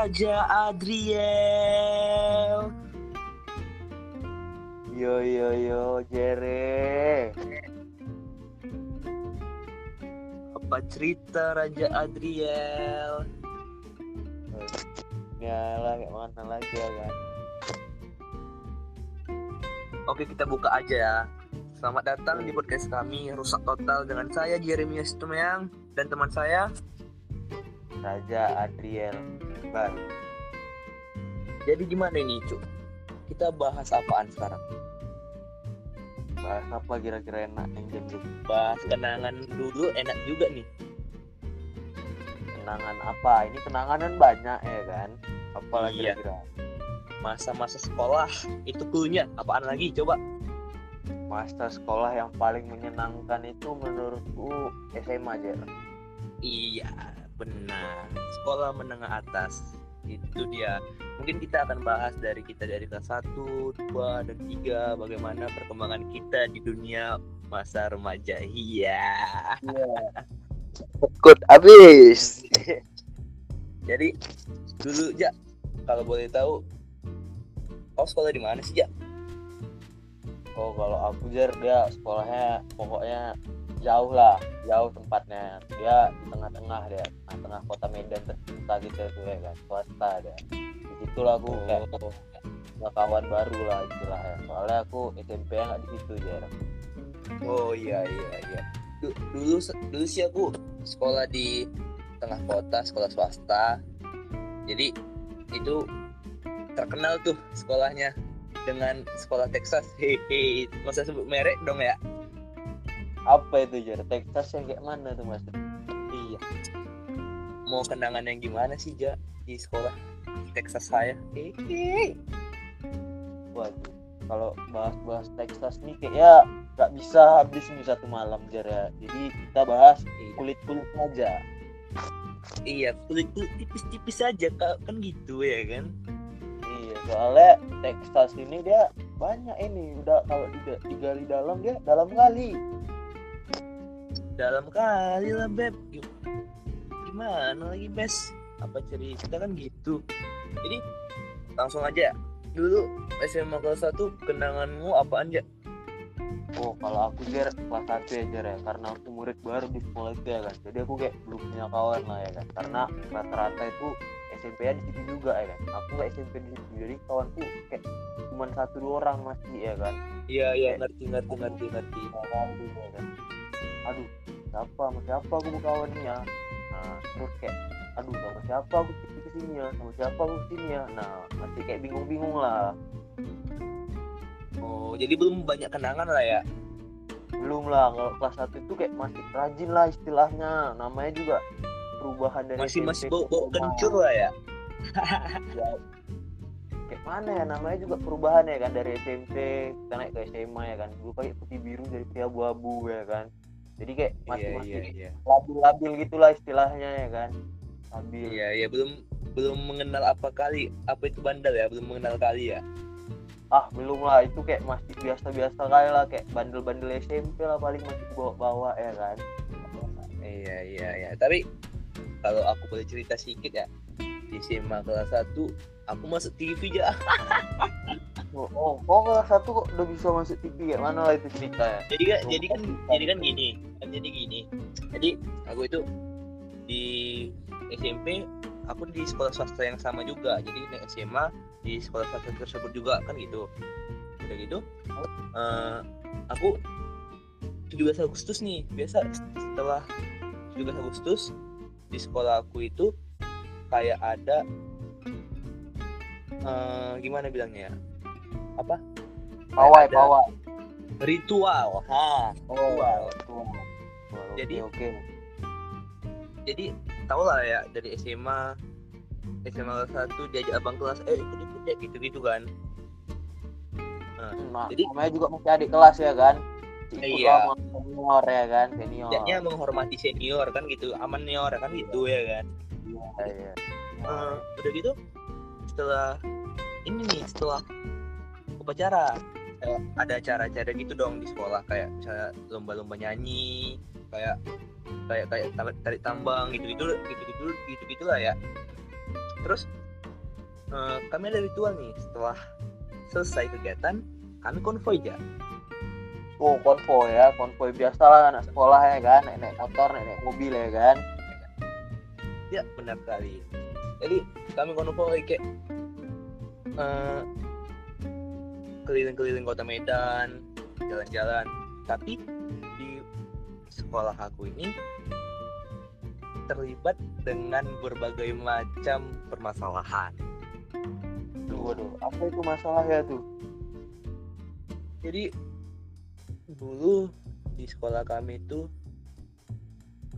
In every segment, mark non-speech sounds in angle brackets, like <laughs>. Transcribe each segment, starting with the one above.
Raja Adriel. Yo yo yo Jere. Apa cerita Raja Adriel? Nyala kayak mana lagi ya kan? Oke kita buka aja ya. Selamat datang di podcast kami Rusak Total dengan saya Jeremy Tumeyang dan teman saya Raja Adriel Jadi gimana ini Cuk? Kita bahas apaan sekarang? Bahas apa kira-kira enak yang jam Bahas kenangan dulu enak juga nih. Kenangan apa? Ini kenangan kan banyak ya kan? Apalagi Iya. kira-kira? Masa-masa sekolah itu cluenya apaan lagi coba? Masa sekolah yang paling menyenangkan itu menurutku SMA aja. Iya, benar. Sekolah menengah atas. Itu dia. Mungkin kita akan bahas dari kita dari kelas 1, 2, dan 3 bagaimana perkembangan kita di dunia masa remaja. Iya. Ikut abis. <laughs> Jadi dulu ja kalau boleh tahu kau sekolah di mana sih ja? Oh kalau aku jar dia sekolahnya pokoknya jauh lah, jauh tempatnya. Dia di tengah-tengah dia, tengah kota Medan tercinta gitu ya kan, swasta dia. Di situ lah aku kayak Oh, kawan baru lah istilahnya. Soalnya aku SMP nggak di situ jar. oh iya iya iya. Du- Dulu dulu sih aku sekolah di tengah kota, sekolah swasta. Jadi itu terkenal tuh sekolahnya dengan sekolah Texas. Hehe, masa sebut merek dong ya? Apa itu jar? Texas yang kayak mana tuh mas? Iya. Mau kenangan yang gimana sih Ja di sekolah Texas saya? Hehe. Waduh, kalau bahas-bahas Texas nih kayaknya nggak bisa habis nih satu malam jar ya. Jadi kita bahas Iya. kulit-kulit aja. Iya, kulit kulit tipis-tipis aja Kak. kan gitu ya kan? Iya, soalnya Texas ini dia banyak ini udah kalau digali dalam dia dalam kali. Dalam kali lah beb. Gim- Gimana lagi bes? Apa cerita kan gitu. Jadi langsung aja. Dulu SMA kelas 1 kenanganmu apaan ya? Oh, kalau aku jar kelas satu ya jar ya, karena aku murid baru di sekolah itu ya kan. Jadi aku kayak belum punya kawan lah ya kan. Karena rata-rata itu SMP nya di situ juga ya kan. Aku nggak SMP di situ, jadi kawanku kayak cuma satu dua orang masih ya kan. Iya iya ngerti ngerti ngerti ngerti. Aduh, ya kan. Aduh, siapa sama siapa aku mau ya. Nah, terus kayak aduh sama siapa aku ke sini ya, sama siapa aku ke sini ya. Nah, masih kayak bingung-bingung lah. Oh, jadi belum banyak kenangan lah ya. belum lah kalau kelas 1 itu kayak masih rajin lah istilahnya namanya juga perubahan dari Masih SMP masih bau bau kencur lah ya. Ya, kayak mana ya namanya juga perubahan ya kan dari SMP kita naik ke SMA ya kan dulu kayak putih biru jadi putih abu-abu ya kan jadi kayak masih Iya masih iya iya. labil-labil gitulah istilahnya ya kan labil Iya iya belum belum mengenal apa kali apa itu bandel ya belum mengenal kali ya. ah belum lah itu kayak masih biasa-biasa kali lah kayak bandel-bandel SMP lah paling masih bawa-bawa ya kan Iya iya iya. Tapi kalau aku boleh cerita sedikit ya di SMA kelas 1 aku masuk TV aja. <laughs> oh, oh, oh kelas satu kok udah bisa masuk TV kayak mana lah itu ceritanya jadi kan jadi kan jadi kan gini kan jadi gini. Jadi aku itu di SMP aku di sekolah swasta yang sama juga. Jadi naik SMA di sekolah swasta tersebut juga kan gitu. Udah gitu eh, aku 17 Agustus nih biasa setelah 17 Agustus di sekolah aku itu kayak ada eh, gimana bilangnya ya apa? Pawai ada pawai ritual. Ha oh Ritual. Oke, Jadi- oke. jadi tau lah ya dari SMA SMA kelas satu diajak abang kelas eh ikut ikut deh gitu gitu kan. Nah, Jadi- namanya juga masih adik kelas ya kan? Ikut Iya. senior ya kan? Senior. Tidaknya menghormati senior kan gitu aman senior kan gitu ya kan? Iya, iya. Eh, udah gitu setelah ini nih setelah upacara. Ada acara-acara gitu dong di sekolah kayak misalnya lomba-lomba nyanyi kayak kayak kayak tarik, tambang gitu gitu gitu gitu gitu gitu lah ya. Terus eh, kami ada ritual nih setelah selesai kegiatan kami konvoy ya Oh konvoy ya, konvoy biasa lah anak sekolah ya kan, naik motor, naik mobil ya kan. ya benar sekali. Jadi kami konvoy kayak eh, keliling-keliling kota Medan jalan-jalan tapi di sekolah aku ini terlibat dengan berbagai macam permasalahan Tuh, waduh, apa itu masalahnya tuh? jadi dulu di sekolah kami itu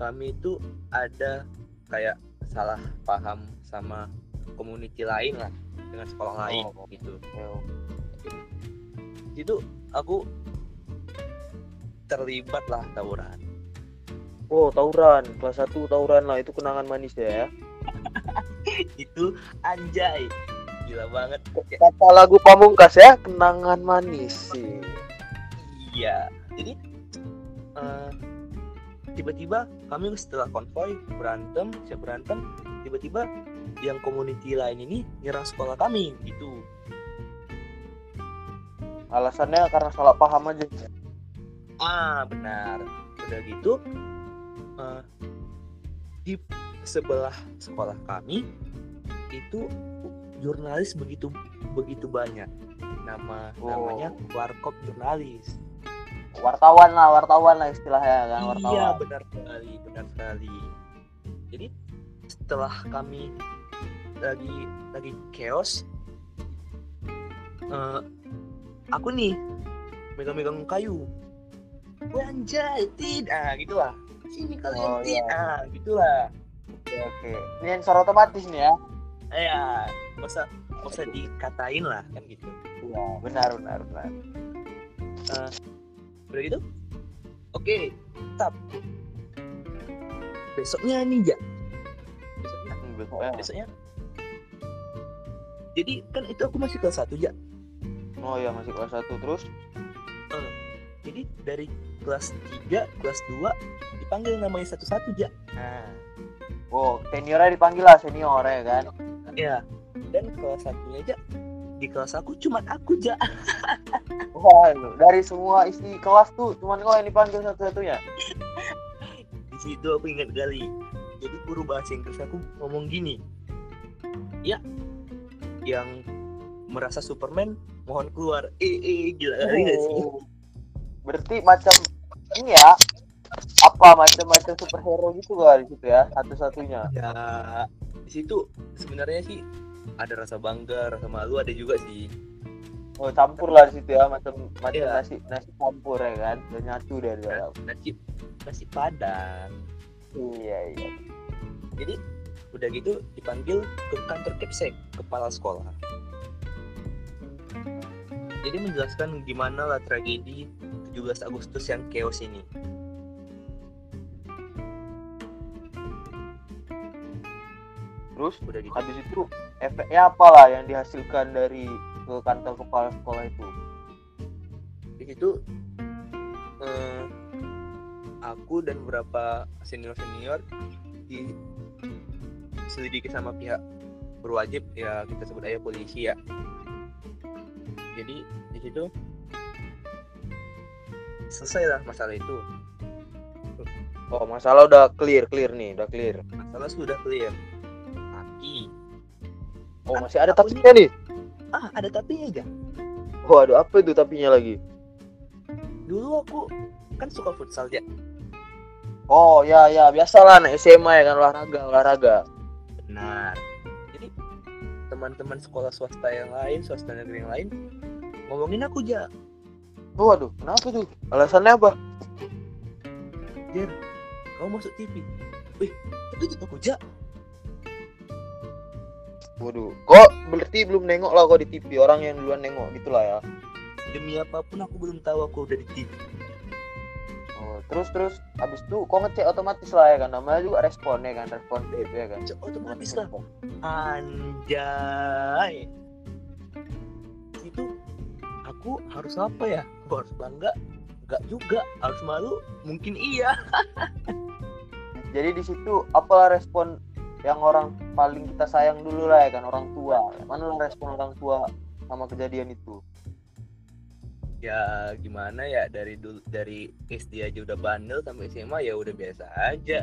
kami itu ada kayak salah paham sama community lain lah dengan sekolah lain Oh. gitu Ya, itu aku terlibat lah tawuran. Oh tawuran, kelas 1 tawuran lah, itu kenangan manis ya. <laughs> itu anjay. Gila banget. Kata lagu pamungkas ya, kenangan manis sih. iya. Jadi eh, tiba-tiba kami setelah konvoy berantem siap berantem tiba-tiba yang community lain ini nyerang sekolah kami gitu Alasannya karena salah paham aja. ah benar udah gitu eh, di sebelah sekolah kami itu jurnalis begitu begitu banyak nama Oh. namanya warkop jurnalis Wartawan lah, wartawan lah istilahnya kan, wartawan. Iya benar sekali, benar sekali. Jadi setelah kami lagi lagi chaos, eh, aku nih megang-megang kayu. Anjay, tidak, gitulah. Sini kalian Oh, iya. tidak, gitulah. Oke, oke. Ini sensor otomatis nih ya. Eh, ya, masa masa dikatain lah kan gitu. Iya, benar, benar, benar. Udah gitu? Oke, tap. Besoknya nih, Ja. Besoknya besoknya. besoknya jadi kan itu aku masih kelas 1 ya Oh iya, masih kelas 1 terus. jadi dari kelas 3 kelas 2 dipanggil namanya satu-satu ya nah Oh, seniornya dipanggil lah senior ya kan. ya dan kelas satunya aja di kelas aku cuma aku ja <laughs> Wah, dari semua isi kelas tuh cuman kau yang dipanggil satu-satunya. di situ aku ingat kali jadi guru bahasa Inggris aku ngomong gini ya yang merasa Superman mohon keluar eh eh gila kali gak sih Oh. Berarti macam ini ya apa macam-macam superhero gitu kan di situ ya satu-satunya. ya di situ sebenarnya sih ada rasa bangga rasa malu ada juga sih Oh campur lah di situ ya macam macam Iya. nasi nasi campur ya kan dan nyatu dari dalam. nasi nasi padang Iya iya. jadi udah gitu dipanggil ke kantor Kepsek kepala sekolah jadi menjelaskan gimana lah tragedi 17 Agustus yang chaos ini. Terus udah gitu. habis itu efeknya apa lah yang dihasilkan dari ke kantor kepala sekolah itu? di situ eh, aku dan beberapa senior senior diselidiki sama pihak berwajib. Ya kita sebut aja polisi ya jadi di situ selesai lah masalah itu Oh masalah udah clear clear nih udah clear. masalah sudah clear tapi Oh masih ada tapinya nih. ah ada tapinya aja Oh aduh apa itu tapinya lagi? dulu aku kan suka futsal ya Oh ya ya biasalah anak SMA ya kan olahraga olahraga. benar jadi teman-teman sekolah swasta yang lain swasta negeri yang lain ngomongin aku aja Oh aduh kenapa tuh? Alasannya apa? Jer kamu masuk TV wih itu juga aku aja Waduh, kok berarti belum nengok lah kok di TV orang yang duluan nengok gitulah ya. demi apa pun aku belum tahu aku udah di TV Oh, terus terus. Habis itu kok ngecek otomatis lah ya kan? Namanya juga respon ya kan? Respon TV ya kan. Cek otomatis lah. Anjay. itu aku harus apa ya? Aku harus bangga? Enggak juga. Harus malu? Mungkin iya. <laughs> Jadi di situ apalah respon yang orang paling kita sayang dulu lah ya kan orang tua. Mana lah respon orang tua sama kejadian itu? Ya gimana ya? Dari dulu dari SD aja udah bandel sampai SMA ya udah biasa aja.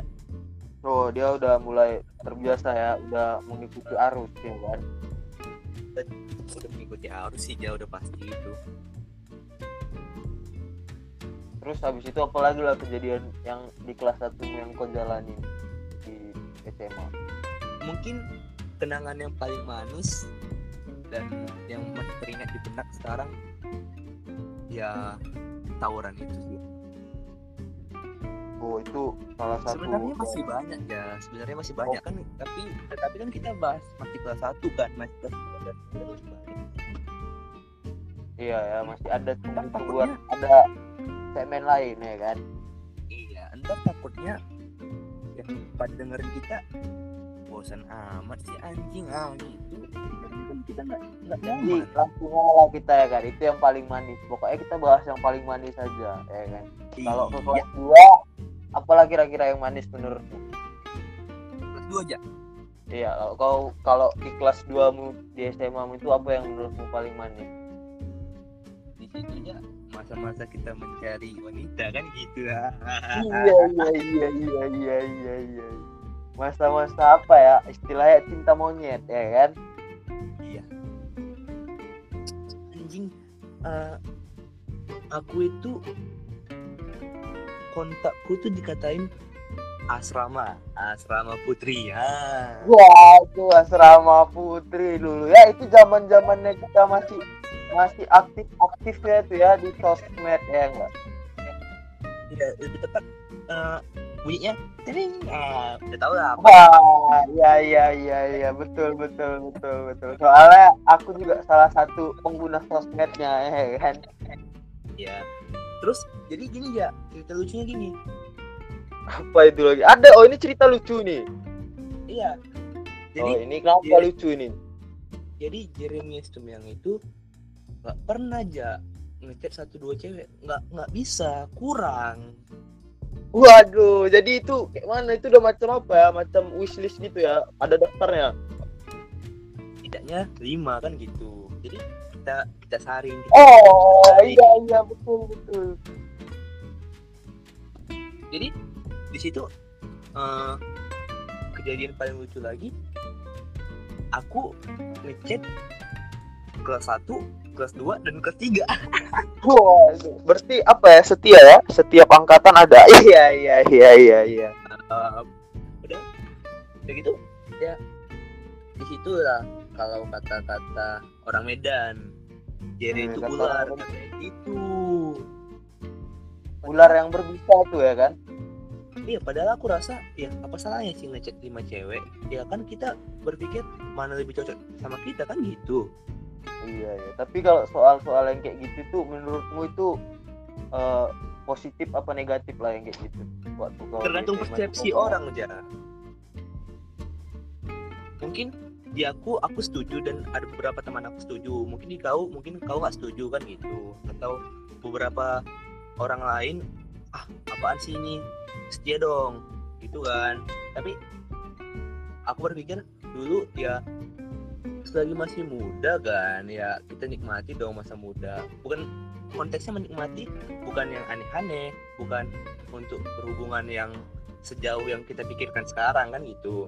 Oh dia udah mulai terbiasa ya? Udah mengikuti arus ya kan udah mengikuti arus sih dia udah pasti itu terus habis itu apalagi lah kejadian yang di kelas satu yang kau jalani di SMA mungkin kenangan yang paling manis dan yang masih teringat di benak sekarang ya tawuran itu sih oh itu salah satu sebenarnya masih banyak ya. Sebenarnya masih banyak. kan tapi tapi kan kita bahas masih kelas satu kan? Masih kelas dua dan banyak. iya ya masih ada Kan takutnya ada segmen lain ya kan? Iya entar takutnya yang pada dengerin kita bosan amat sih anjing. Ah gitu. Kita nggak nggak nyaman. Langsung lah kita ya kan? Itu yang paling manis. Pokoknya kita bahas yang paling manis saja ya kan? Kalau ke Iya, kelas dua apalah kira-kira yang manis menurutmu? Kelas dua aja. Iya kalau kau kalau di kelas 2 mu di SMA mu itu apa yang menurutmu paling manis? Di ya masa-masa kita mencari wanita kan gitu lah. Iya iya iya iya iya iya iya. Masa-masa apa ya? Istilahnya cinta monyet ya kan? Iya. Anjing eh, aku itu kontakku tuh dikatain asrama asrama putri. Ya wah itu asrama putri dulu. Ya itu zaman zamannya kita masih masih aktif aktifnya itu ya di sosmed ya enggak? Ya lebih tepat eh, bunyinya tering ah udah tau lah apa. Wah iya iya iya iya. Betul betul betul betul. Soalnya aku juga salah satu pengguna sosmednya ya kan? Ya terus jadi gini ya cerita lucunya gini apa itu lagi ada oh ini cerita lucu nih iya oh jadi ini kenapa jadi- lucu nih jadi Jeremy yang itu nggak pernah aja ngechat satu dua cewek nggak nggak bisa kurang Waduh, jadi itu kayak mana? Itu udah macam apa ya? Macam wishlist gitu ya? Ada daftarnya? tidaknya lima kan gitu jadi kita kita saring kita Oh, saring. iya iya betul betul. jadi di situ eh, kejadian paling lucu lagi aku ngechat kelas 1, kelas 2 dan kelas 3 <laughs> Waduh, berarti apa ya? Setia ya? Setiap angkatan ada. <laughs> Iya iya iya iya iya. Eh, udah udah gitu ya di situ lah kalau kata-kata orang Medan. Jerry Hmm, itu ular katanya gitu. Ular yang berbisa tuh ya kan? iya padahal aku rasa ya apa salahnya sih ngechat lima cewek? Ya kan kita berpikir mana lebih cocok sama kita kan gitu. Iya iya. Tapi kalau soal-soal yang kayak gitu tuh menurutmu itu eh, positif apa negatif lah yang kayak gitu? Waktu tergantung persepsi itu orang aja. Mungkin di aku aku setuju dan ada beberapa teman aku setuju. Mungkin di kau mungkin kau nggak setuju kan gitu. Atau beberapa orang lain ah apaan sih ini? Setia dong. Gitu kan. Tapi aku berpikir dulu ya selagi masih muda kan ya kita nikmati dong masa muda. Bukan konteksnya menikmati bukan yang aneh-aneh bukan untuk berhubungan yang sejauh yang kita pikirkan sekarang kan gitu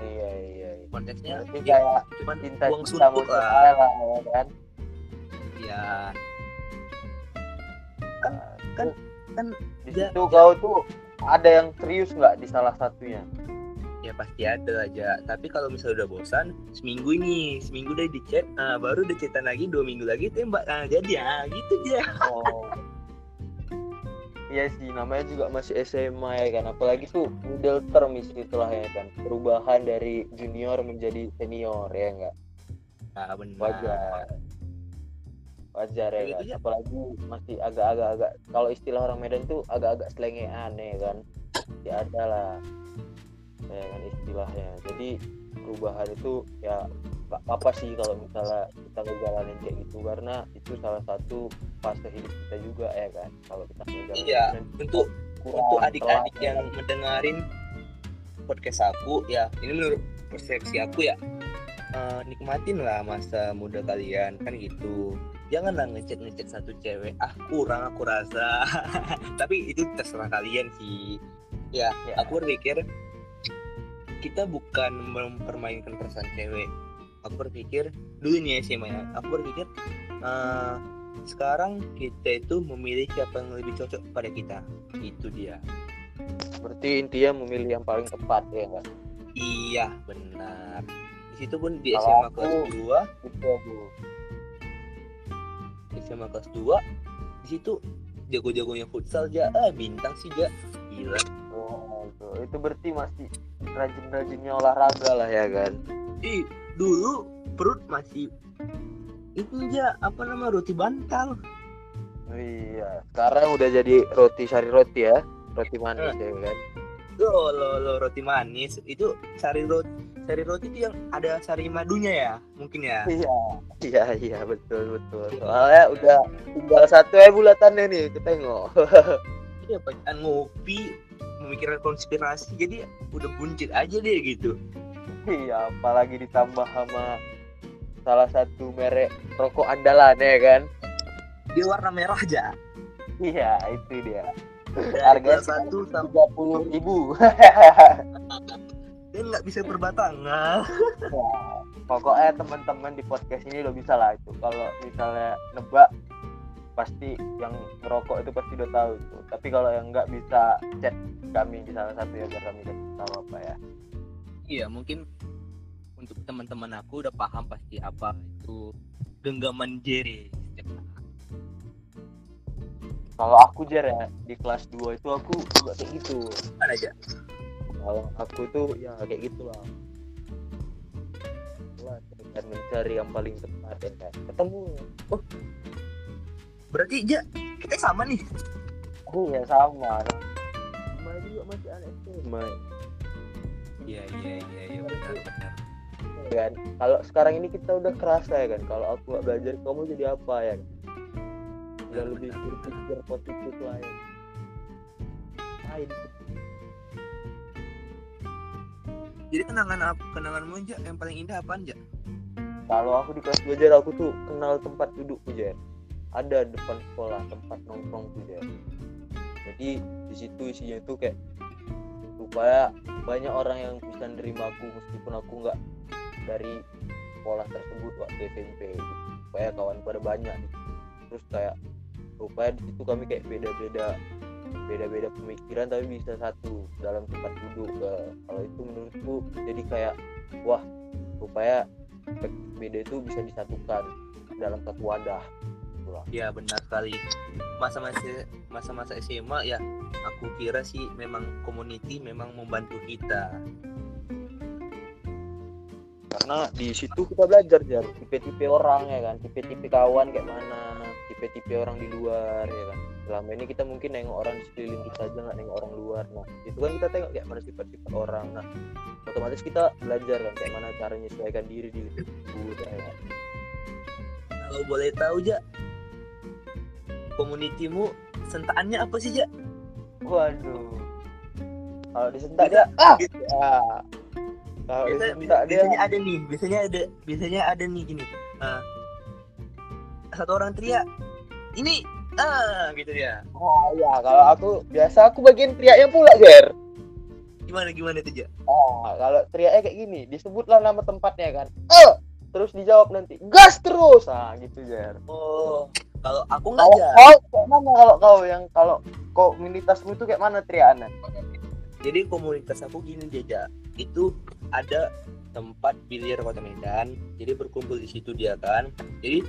Iya iya. iya. konteksnya Berarti ya kayak cuman cinta buang cinta suntuk lah lah ya kan? ya kan kan kan Di Ja- situ ja- kau tuh ada yang serius nggak di salah satunya? ya pasti ada aja tapi kalau misalnya udah bosan seminggu ini seminggu udah di chat nah, baru udah chatan lagi dua minggu lagi tembak nah jadi ya gitu aja Oh. <laughs> Iya sih, namanya juga masih SMA ya kan. Apalagi tuh middle term istilahnya ya kan. Perubahan dari junior menjadi senior ya enggak? nah benar Wajar. Wajar ya Kayak kan. gitu ya. Apalagi masih agak-agak agak kalau istilah orang Medan tuh agak-agak selengean ya kan. Ya ada lah. Ya kan istilahnya. Jadi perubahan itu ya gak apa sih kalau misalnya kita ngejalanin kayak gitu karena itu salah satu fase hidup kita juga ya kan? Kalau kita ngejalanin Iya, untuk kurang untuk adik-adik yang ya. kan. mendengarin podcast aku ya ini menurut persepsi aku ya eh, nikmatin lah masa muda kalian kan gitu. Janganlah ngecek ngecek satu cewek ah kurang aku rasa. <laughs> Tapi itu terserah kalian sih. Ya, Ya. aku berpikir kita bukan mempermainkan perasaan cewek aku berpikir dulu nih SMA ya. Aku berpikir eh, sekarang kita itu memilih siapa yang lebih cocok pada kita. Itu dia. Berarti intinya memilih yang paling tepat ya enggak iya benar. Di situ pun di Kalau SMA aku- kelas 2 gitu aku SMA kelas 2 di situ jago-jagonya futsal aja ah bintang sih ja. Gila. Oh itu itu berarti masih rajin-rajinnya olahraga lah ya kan? Ih dulu perut masih itu ja apa nama roti bantal. Iya sekarang udah jadi roti sari roti ya roti manis ya kan? Lo lo lo roti manis itu sari roti sari roti itu yang ada sari madunya ya mungkin ya? Iya iya iya betul betul. Soalnya udah tinggal satu ya bulatannya nih kita tengok. <laughs> Iya bacaan ngopi memikirkan konspirasi jadi udah buncit aja deh gitu iya apalagi ditambah sama salah satu merek rokok andalan ya kan? Dia warna merah aja. Iya itu dia. Harga Harga satu tiga puluh ribu. <laughs> Dia nggak bisa berbatangan. <laughs> Pokoknya teman-teman di podcast ini lo bisa lah itu. Kalau misalnya nebak pasti yang ngerokok itu pasti udah tahu itu. Tapi kalau yang nggak bisa chat kami di salah satu ya biar kami kasih tahu apa ya iya mungkin untuk teman-teman aku udah paham pasti apa itu genggaman Jerry kalau aku jar ya di kelas 2 itu aku juga kayak gitu. Mana aja kalau aku tuh ya kayak gitulah. Lah dan mencari yang paling tepat ya kan. Ketemu. Berarti ja kita sama nih? Oh ya sama. Sama juga masih anak SMA iya iya iya iya benar benar. Kan kalau sekarang ini kita udah kerasa ya kan? Kalau aku gak belajar kamu jadi apa ya? Kan? udah Benar, lebih berpikir positif lah ya. Main jadi kenangan apa kenanganmu aja yang paling indah apaan ja kalau aku di kelas belajar aku tuh kenal tempat dudukku Jar ada depan sekolah tempat nongkrong tuh Jar jadi di situ isinya itu kayak supaya banyak orang yang bisa nerima aku meskipun aku nggak dari sekolah tersebut waktu SMP supaya kawan pada banyak terus kayak supaya di situ kami kayak beda-beda beda-beda pemikiran tapi bisa satu dalam tempat duduk Eh, kalau itu menurutku jadi kayak wah supaya beda itu bisa disatukan dalam satu wadah Itulah. ya benar sekali. Masa-masa masa-masa SMA ya aku kira sih memang community memang membantu kita. Karena di situ kita belajar ya tipe-tipe orang ya kan. Tipe-tipe kawan kayak mana tipe-tipe orang di luar ya kan. Selama ini kita mungkin nengok orang di sekeliling kita aja nggak nengok orang luar. Nah itu kan kita tengok kayak mana sifat-sifat orang. Nah otomatis kita belajar kan kayak mana cara menyesuaikan diri di lingkungan ya kan? kalau boleh tahu ja komunitimu sentaannya apa sih ja waduh kalau disentak dia ah ya. kalau Biasa- disentak dia biasanya ada nih biasanya ada biasanya ada nih gini eh, satu orang teriak ini ah gitu ya oh ya kalau aku biasa aku bagian teriaknya pula Ger gimana gimana itu ja Oh, kalau teriaknya kayak gini, disebutlah nama tempatnya kan. Eh, terus dijawab nanti, gas terus. Ah, gitu Jar. oh kalau aku nggak Kalau ja kau kayak mana? Kalau kau yang kalau komunitasmu itu kayak mana teriakannya? jadi komunitas aku gini jaja. Itu ada tempat biliar kota Medan. Jadi berkumpul di situ dia kan. Jadi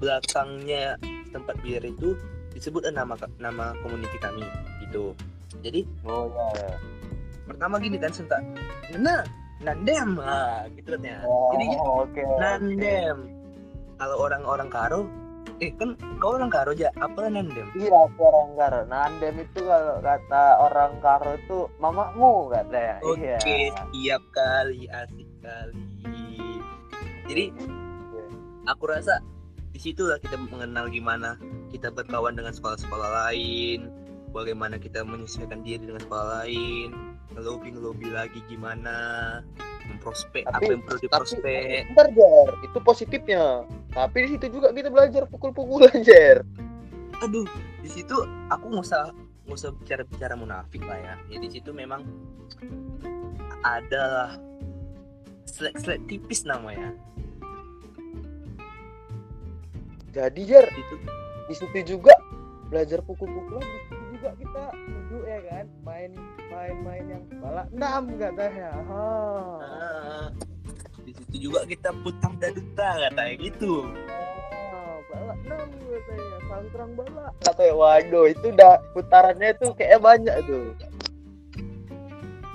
belakangnya tempat biliar itu disebut nama nama komuniti kami gitu. Jadi Oh ya. pertama gini kan sentak nah nandem. Ah gitu kan ya Oh, jadi oke. nandem. Kalau orang-orang karo eh kan kau orang karo aja apa nandem Iya, aku orang Karo. Nandem itu kalau kata orang Karo itu mamamu katanya. oke Iya. siap kali asik kali jadi aku rasa di situ lah kita mengenal gimana kita berkawan dengan sekolah-sekolah lain bagaimana kita menyesuaikan diri dengan sekolah lain ngelobi ngelobi lagi gimana memprospek Tapi- apa yang perlu diprospek? Bentar Jer, itu positifnya. Tapi di situ juga kita belajar pukul-pukulan <laughs> Jer. aduh di situ aku nggak usah nggak usah bicara bicara munafik lah ya. Ya di situ memang adalah selek selek tipis namanya. Jadi Jer, di situ di situ juga belajar pukul-pukulan di situ juga kita kan? Main main-main yang balak enam katanya. Ha. ah, di situ juga kita putar daduta katanya gitu. Ah, balak enam katanya. Sangkrang balak. Katanya waduh itu udah putarannya tuh kayak banyak tuh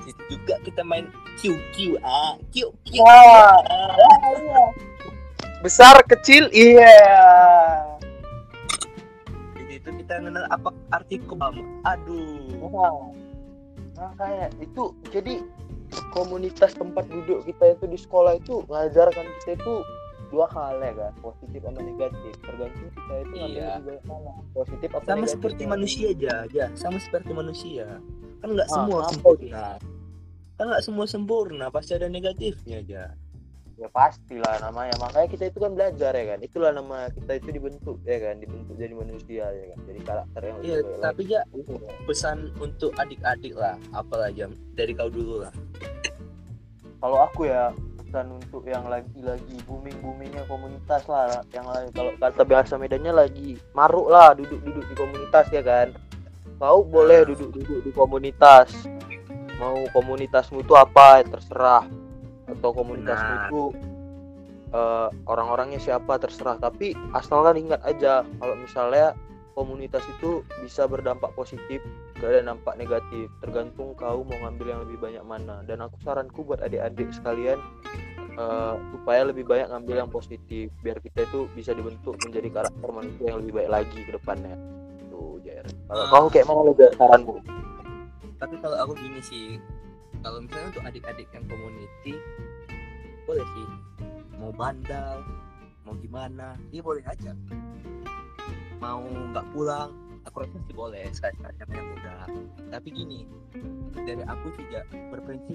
di situ juga kita main Q Q A Q Q Wah. A. besar kecil iya. di situ kita kenal apa arti kebam aduh. Wah. Nah, kayak itu jadi komunitas tempat duduk kita itu di sekolah itu ngajarkan kita itu dua hal ya kan? Positif sama negatif. Tergantung kita itu Iya. banyak mana positif apa sama negatif seperti ya. manusia aja aja. Sama seperti manusia. Kan nggak Ah, semua sempurna. Kan nggak semua sempurna pasti ada negatifnya aja ya pastilah namanya. Makanya kita itu kan belajar ya kan. Itulah nama kita itu dibentuk ya kan. Dibentuk jadi manusia ya kan. Jadi karakter yang iya tapi ya. Iya. pesan untuk adik-adik lah apalah jam dari kau dulu lah. Kalau aku ya pesan untuk yang lagi-lagi booming boomingnya komunitas lah yang kalau kata bahasa medannya lagi maruk lah duduk-duduk di komunitas ya kan. Kau boleh Nah. duduk-duduk di komunitas. Mau komunitasmu itu apa ya terserah atau komunitasmu Benar. itu eh, orang-orangnya siapa terserah. Tapi asalkan ingat aja kalau misalnya komunitas itu bisa berdampak positif gak ada dampak negatif tergantung kau mau ngambil yang lebih banyak mana. Dan aku saranku buat adik-adik sekalian eh, supaya lebih banyak ngambil yang positif biar kita itu bisa dibentuk menjadi karakter manusia yang lebih baik lagi ke depannya. Tuh Jair kalau Ah. kau kayak mana Jair saranmu? Tapi kalau aku gini sih kalau misalnya untuk adik-adik yang community boleh sih. Mau bandal mau gimana dia boleh aja. Mau nggak pulang aku rasa sih boleh karena yang muda tapi gini dari aku sih ja, berprinsip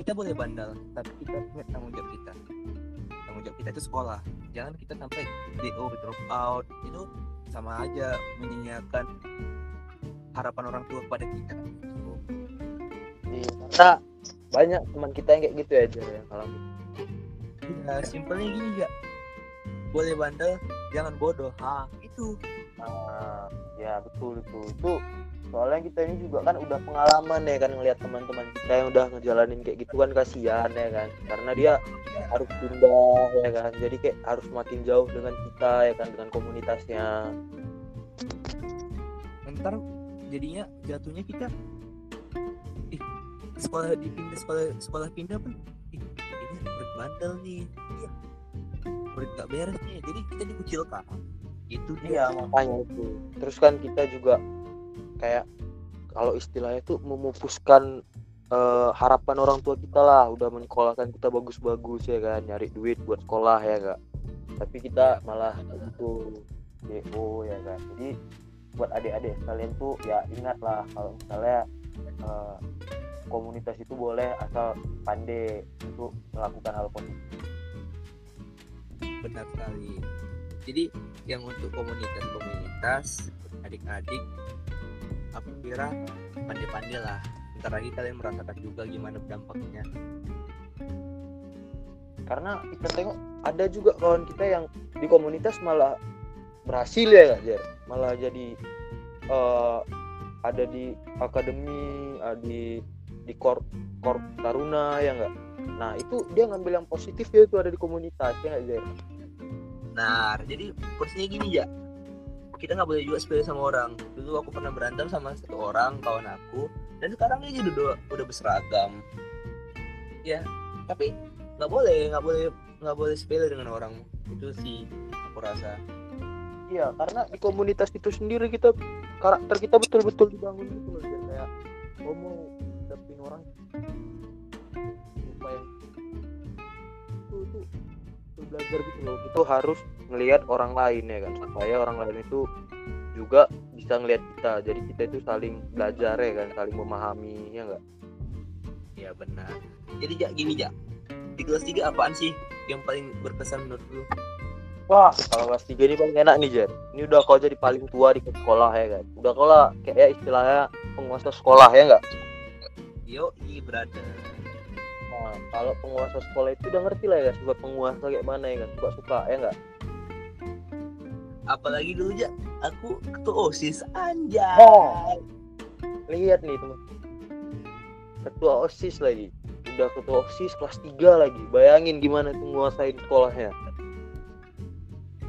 kita boleh bandal tapi kita ingat tanggung jawab kita. Tanggung jawab kita itu sekolah. Jangan kita sampai DO drop out itu sama aja menyanyiakan harapan orang tua kepada kita Iya, karena banyak teman kita yang kayak gitu ya Jair yang alami Ya, simpelnya gini ya. Boleh bandel, jangan bodoh. Ha, itu. Nah, ya betul itu. Itu soalnya kita ini juga kan udah pengalaman ya kan ngelihat teman-teman kita yang udah ngejalanin kayak gitu kan kasihan ya kan. Karena dia harus pindah ya kan. Jadi kayak harus makin jauh dengan kita ya kan dengan komunitasnya. Ntar jadinya jatuhnya kita sekolah dipindah sekolah sekolah pindah pun ini murid bandel nih. Iya. Murid gak beres nih. Jadi kita dikucilkan. Itu Iya dia makanya itu. Terus kan kita juga kayak kalau istilahnya itu memupuskan eh, harapan orang tua kita lah. Udah menyekolahkan kita bagus-bagus ya kan. Nyari duit buat sekolah ya kak tapi kita malah itu DO ya kan? Jadi buat adik-adik sekalian tuh ya ingatlah kalau misalnya eh, komunitas itu boleh asal pandai untuk melakukan hal positif. Benar sekali. Jadi yang untuk komunitas-komunitas adik-adik aku kira pandai-pandai lah. Ntar lagi kalian merasakan juga gimana dampaknya. Karena kita tengok ada juga kawan kita yang di komunitas malah berhasil ya Jer? Malah jadi eh, ada di akademi ada di di kor kor taruna ya enggak nah itu dia ngambil yang positif ya itu ada di komunitas ya nggak Jer Nah, jadi posisinya gini ya. Kita nggak boleh juga sepele sama orang. Dulu aku pernah berantem sama satu orang kawan aku, dan sekarang dia jadi udah udah berseragam. Ya, tapi nggak boleh, nggak boleh, nggak boleh sepele dengan orang. Itu sih aku rasa. iya karena di komunitas itu sendiri kita karakter kita betul-betul dibangun gitu loh kayak oh mau dapin orang. Supaya itu itu itu belajar gitu loh. Itu harus ngelihat orang lain ya kan? Supaya orang lain itu juga bisa ngelihat kita. Jadi kita itu saling belajar ya kan? Saling memahami ya enggak ya benar. Jadi jak gini jak. Di kelas 3 apaan sih yang paling berkesan menurut lu? Wah, kalau kelas 3 ini paling enak nih, Jer. Ini udah kau jadi paling tua di sekolah ya kan. Udah kau lah kayak ya istilahnya penguasa sekolah ya enggak? Yo i brother Nah, kalau penguasa sekolah itu udah ngerti lah ya, suka penguasa kayak mana ya kan, suka suka ya enggak? apalagi dulu jak aku ketua osis anjay Oh. Lihat nih teman, ketua osis lagi, udah ketua osis kelas 3 lagi. Bayangin gimana tuh nguasain sekolahnya.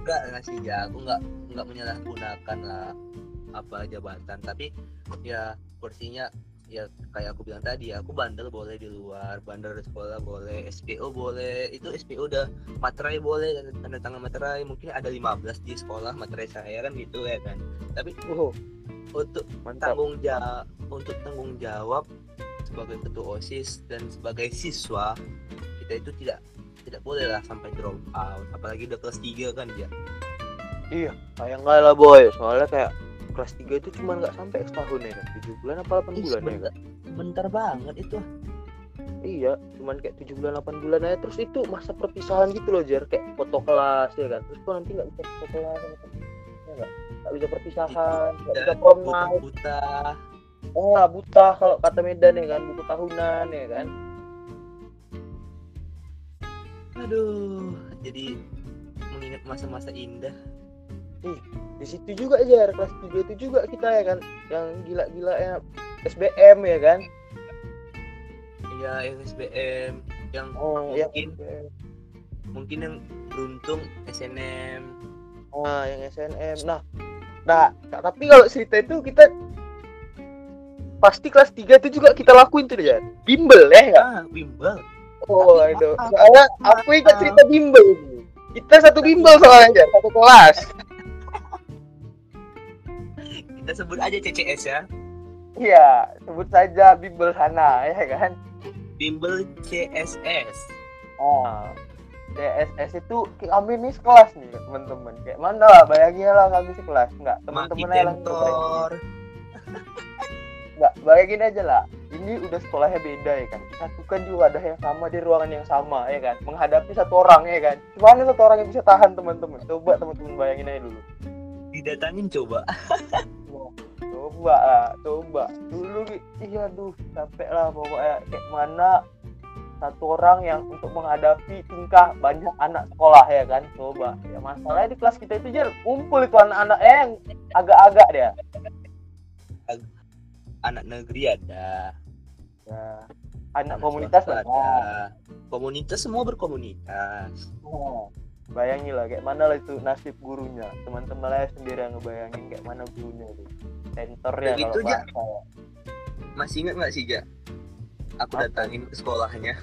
enggak enggak sih ya aku enggak enggak menyalahgunakan lah apa jabatan tapi ya porsinya ya kayak aku bilang tadi aku bandel boleh di luar bandel di sekolah boleh SPO boleh itu SPO udah materai boleh tanda tangan materai mungkin ada 15 di sekolah materai saya kan gitu ya kan tapi Oh, untuk mantap. tanggung jawab untuk tanggung jawab sebagai ketua osis dan sebagai siswa kita itu tidak tidak boleh lah sampai drop out apalagi udah kelas 3 kan ya Iya, kayak enggak lah boy. Soalnya kayak kelas 3 itu cuma nggak sampai setahun ya kan. 7 bulan apa 8 Ih, bulan ya kan? bentar, bentar banget itu Iya, cuman kayak 7 bulan 8 bulan aja terus itu masa perpisahan gitu loh Jar, kayak foto kelas ya kan. Terus kok nanti nggak bisa foto kelas sama temen. ya nggak? Nggak bisa perpisahan, nggak bisa dan prom night. buta Oh, buta kalau kata Medan ya kan, buku tahunan ya kan. aduh jadi mengingat masa-masa indah Di situ juga Jar, kelas 3 itu juga kita ya kan, yang gila-gila ya SBM ya kan. ya yang SBM yang Oh, mungkin mungkin yang beruntung SNM Nah, yang SNM. Nah, nah, tapi kalau cerita itu kita pasti kelas 3 itu juga kita lakuin tuh ya. Bimbel ya enggak? ah bimbel Oh, Tapi itu. Soalnya aku ingat cerita bimbel ini. Kita satu bimbel soalnya, satu kelas. Kita sebut aja CCS ya Iya, sebut saja bimbel sana ya kan. bimbel CSS Oh. DSS itu kami ini sekelas nih teman-teman kayak mana lah bayangin lah kami sekelas enggak maki teman-teman aja langsung bayangin. tentor Enggak, bayangin aja lah. Ini udah sekolahnya beda ya kan. Disatukan di wadah yang sama di ruangan yang sama ya kan. Menghadapi satu orang ya kan. Gimana satu orang yang bisa tahan teman-teman? Coba teman-teman bayangin aja dulu. didatangin coba <laughs> Coba lah, coba. Dulu iya aduh capek lah pokoknya. Kayak mana satu orang yang untuk menghadapi tingkah banyak anak sekolah ya kan? Coba. Ya masalahnya di kelas kita itu aja ngumpul itu anak-anak eh, yang agak-agak dia. Anak negeri ada. Ya anak komunitas swasta lah. ada. Komunitas semua berkomunitas. Oh, bayangin lah kayak mana lah itu nasib gurunya. Teman-teman lah sendiri yang ngebayangin kayak mana gurunya itu center ya kalau itu, Ja. bahasa ya. masih ingat nggak sih Ja aku Apa? datangin ke sekolahnya.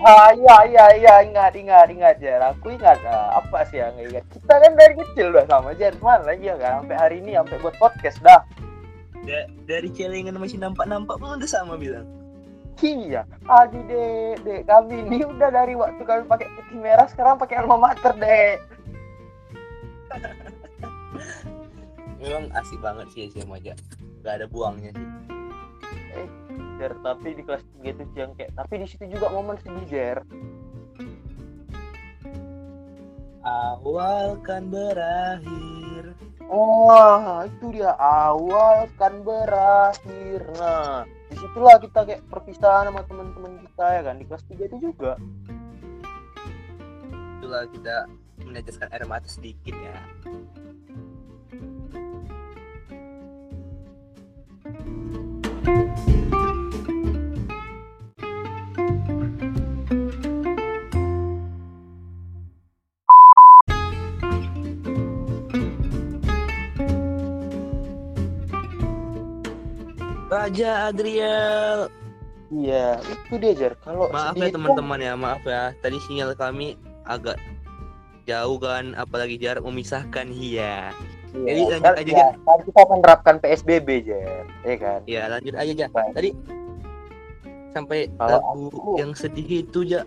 Ah iya iya iya ingat ingat ingat ya aku ingat ah, apa sih yang ingat? Kita kan dari kecil udah sama aja mana lagi ya kan? Sampai hari ini sampai buat podcast dah. Da- dari celengan masih nampak-nampak pun udah sama bilang. Iya. Aduh dek dek kami ini udah dari waktu kami pakai putih merah sekarang pakai alma mater dek <laughs> memang asik banget sih SMA aja. Gak ada buangnya sih. Jer, tapi di kelas 3 itu kayak tapi di situ juga momen sedih Jer awal kan berakhir. Oh, itu dia. Awal kan berakhir. Nah, di situlah kita kayak perpisahan sama teman-teman kita ya kan? Di kelas 3 itu juga. itulah kita meneteskan air mata sedikit ya Raja Adriel Iya, itu dia Jer. Kalau maaf ya teman-teman ya maaf ya tadi sinyal kami agak jauh kan apalagi jarak memisahkan iya kan- Jadi iya, lanjut aja, ya, kan kita menerapkan PSBB Jer, ya kan? ya lanjut aja ja Baik. tadi sampai Kalau lagu aku- yang sedih itu ja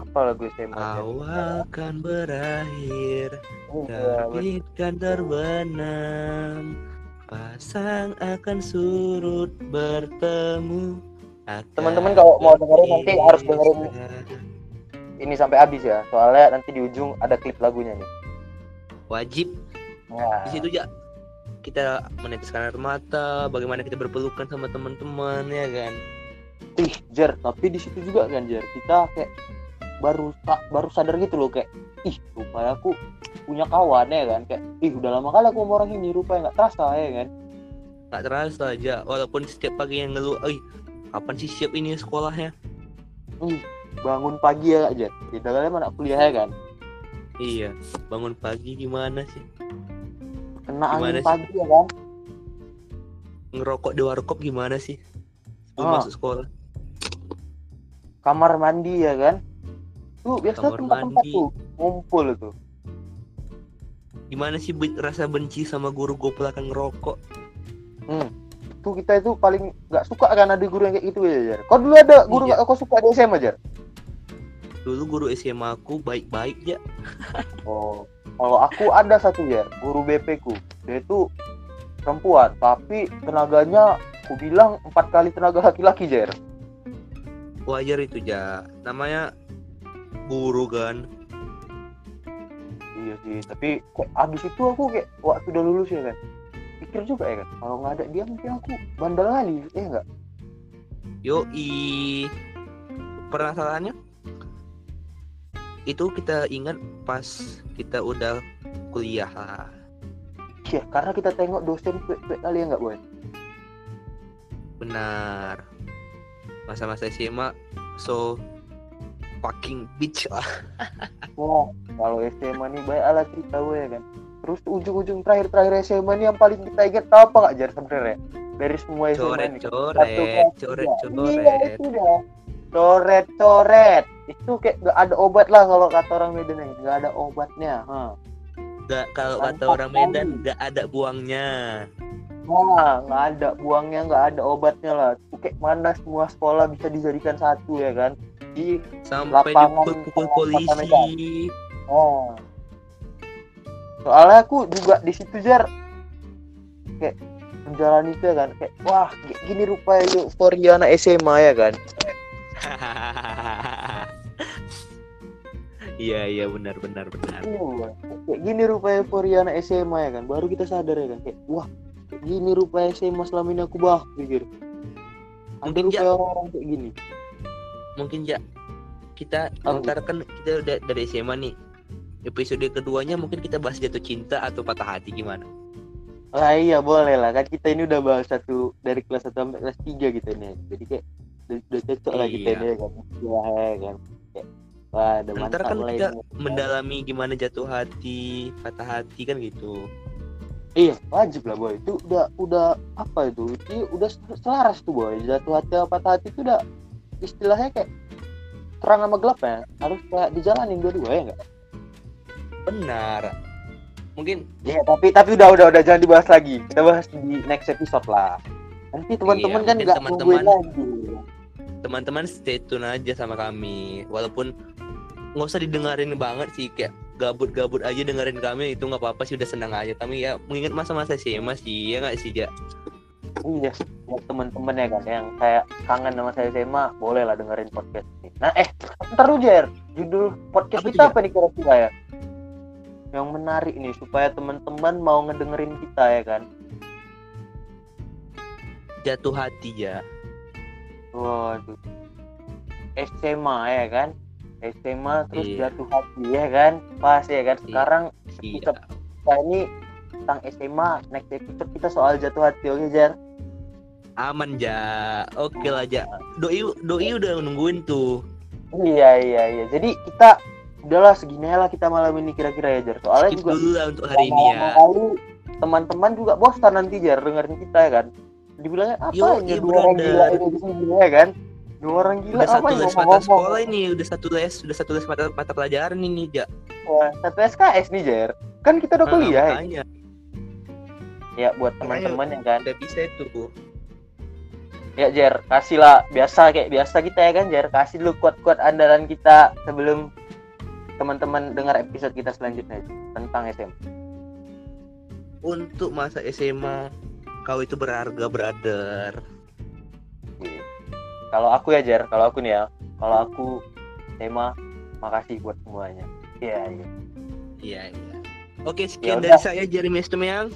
Apa lagu? Jer? awal kan berakhir Iya, terbit kan terbenam pasang akan surut bertemu. Teman-teman kalau mau dengerin nanti harus dengerin. ini sampai habis ya. Soalnya nanti di ujung ada klip lagunya nih. Wajib. Nah, di situ ya kita meneteskan air mata bagaimana kita berpelukan sama teman-teman ya kan? Ih Jer tapi di situ juga kan Jer? Kita kayak baru tak baru sadar gitu loh kayak ih rupanya aku punya kawan ya kan? Kayak ih udah lama kali aku sama orang ini rupanya nggak terasa ya kan? Nggak terasa aja walaupun setiap pagi yang ngeluh eh kapan sih siap ini sekolahnya? Ih bangun pagi ya aja. Kita kalian mana kuliah ya kan? Iya bangun pagi gimana sih? Kena Gimana angin sih? pagi ya kan? Ngerokok di warkop gimana sih? Sebelum Ah. masuk sekolah? Kamar mandi ya kan tuh biasa Kamar tempat-tempat mandi. tuh ngumpul tuh. Gimana sih ben- rasa benci sama guru goplakan ngerokok? Hmm. tuh kita itu paling nggak suka kan ada guru yang kayak gitu ya Jar. Kau dulu ada guru Iya. nggak? Kau suka di SMA Jar? Dulu guru SMA aku baik-baik ya <laughs> oh kalau aku ada satu ya guru BP ku. Dia itu perempuan tapi tenaganya aku bilang empat kali tenaga laki-laki Jar. Wajar itu ja namanya guru kan? Iya sih tapi kok abis itu aku kayak waktu udah lulus ya kan? Pikir juga ya kan? Kalau nggak ada dia mungkin aku bandel kali ya enggak yoi. Permasalahannya itu kita ingat pas kita udah kuliah. Lah iya karena kita tengok dosen cuek-cuek kali ya nggak boy? Benar. Masa-masa SMA so fucking bitch lah Wah, <laughs> kalau SMA nih banyak ala cerita gue ya kan. Terus ujung-ujung terakhir-terakhir SMA nih yang paling kita ingat tahu apa nggak Jar sebenarnya? Dari semua SMA coret nih. coret coret. Iya, coret itu dah. Coret, coret. Itu kayak gak ada obat lah kalau kata orang Medan nih. Gak ada obatnya. Hah. Gak kalau kata orang Medan gak ada buangnya Wah, nggak ada buangnya, nggak ada obatnya lah. Kayak mana semua sekolah bisa dijadikan satu ya kan? Di sampai kota polisi Oh. Soalnya aku juga di situ jar kayak menjalani itu ya kan kayak wah gini rupanya euforia anak SMA ya kan. <laughs> iya iya benar benar benar Iya, kayak gini rupanya euforia anak SMA ya kan. Baru kita sadar ya kan kayak wah kayak gini rupanya SMA selama ini aku bah pikir. Ada Mungkin, rupanya orang-orang kayak gini. Mungkin ya kita ntar kan kita udah dari SMA nih episode keduanya mungkin kita bahas jatuh cinta atau patah hati gimana Lah iya boleh lah kan kita ini udah bahas satu dari kelas 1 sampai kelas 3 gitu nih. Jadi kayak udah, udah cocok lah kita Iya. ini kan. Iya ya kan. Kayak, wah, ada ntar kan lah kita ini. mendalami gimana jatuh hati patah hati kan gitu Iya wajib lah boy itu udah udah apa itu itu udah sel- selaras tuh boy jatuh hati apa patah hati itu udah istilahnya kayak terang sama gelap ya harus kayak dijalanin dua-dua ya enggak? benar. Mungkin Iya tapi tapi udah udah udah jangan dibahas lagi. Kita bahas di next episode lah. Nanti teman-teman Iya, kan nggak teman-teman- nungguin lagi. teman-teman stay tune aja sama kami. Walaupun nggak usah didengarin banget sih kayak gabut-gabut aja dengerin kami itu nggak apa-apa sih udah senang aja. Kami ya mengingat masa-masa sih ya nggak sih ja iya buat teman-teman ya kan yang kayak kangen sama saya SMA boleh lah dengerin podcast ini nah eh ntar dulu Jer judul podcast Apa kita Jer? apa nih kira-kira ya yang menarik nih supaya teman-teman mau ngedengerin kita ya kan jatuh hati ya Waduh. SMA ya kan? SMA terus Iya. jatuh hati ya kan? Pas ya kan? Sekarang iya kita, kita ini tentang SMA next episode kita soal jatuh hati oke Jar? Aman ja oke lah ja doi doi udah nungguin tuh Iya iya iya. Jadi kita udahlah segini lah kita malam ini kira-kira ya Jar. Soalnya skip juga dulu lah untuk hari ini ya teman-teman juga bosan nanti Jar dengerin kita ya kan? Dibilangnya apa Yo, ini iya, dua orang gila ini ya kan? Dua orang gila udah apa satu les mata sekolah ini udah satu les udah satu les mata mata pelajaran ini ja Wah, satu SKS nih Jar. Kan kita udah Nah, kuliah ya. makanya Ya buat teman-teman yang kan udah bisa itu Ya Jer, kasih lah biasa kayak biasa kita ya kan Jer, kasih dulu kuat-kuat andalan kita sebelum teman-teman dengar episode kita selanjutnya tentang SM. untuk masa SMA kau itu berharga brother. Kalau aku ya Jer kalau aku nih ya kalau aku tema makasih buat semuanya. Iya iya. Iya, iya. Oke, sekian Ya dari saya Jeremy Estemeyang.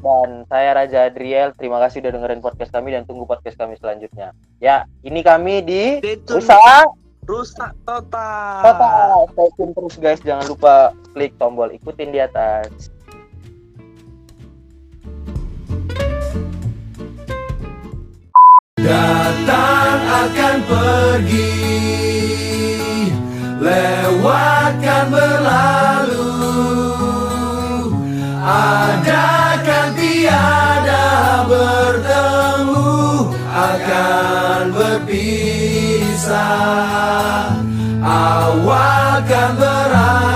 Dan saya Raja Adriel terima kasih udah dengerin podcast kami dan tunggu podcast kami selanjutnya. Ya ini kami di. Rusak. Rusak total. Total. Stay tune terus guys. Jangan lupa klik tombol ikutin di atas. Datang akan pergi Lewatkan berlalu. Adakan Akan berpisah. Awal kan berakhir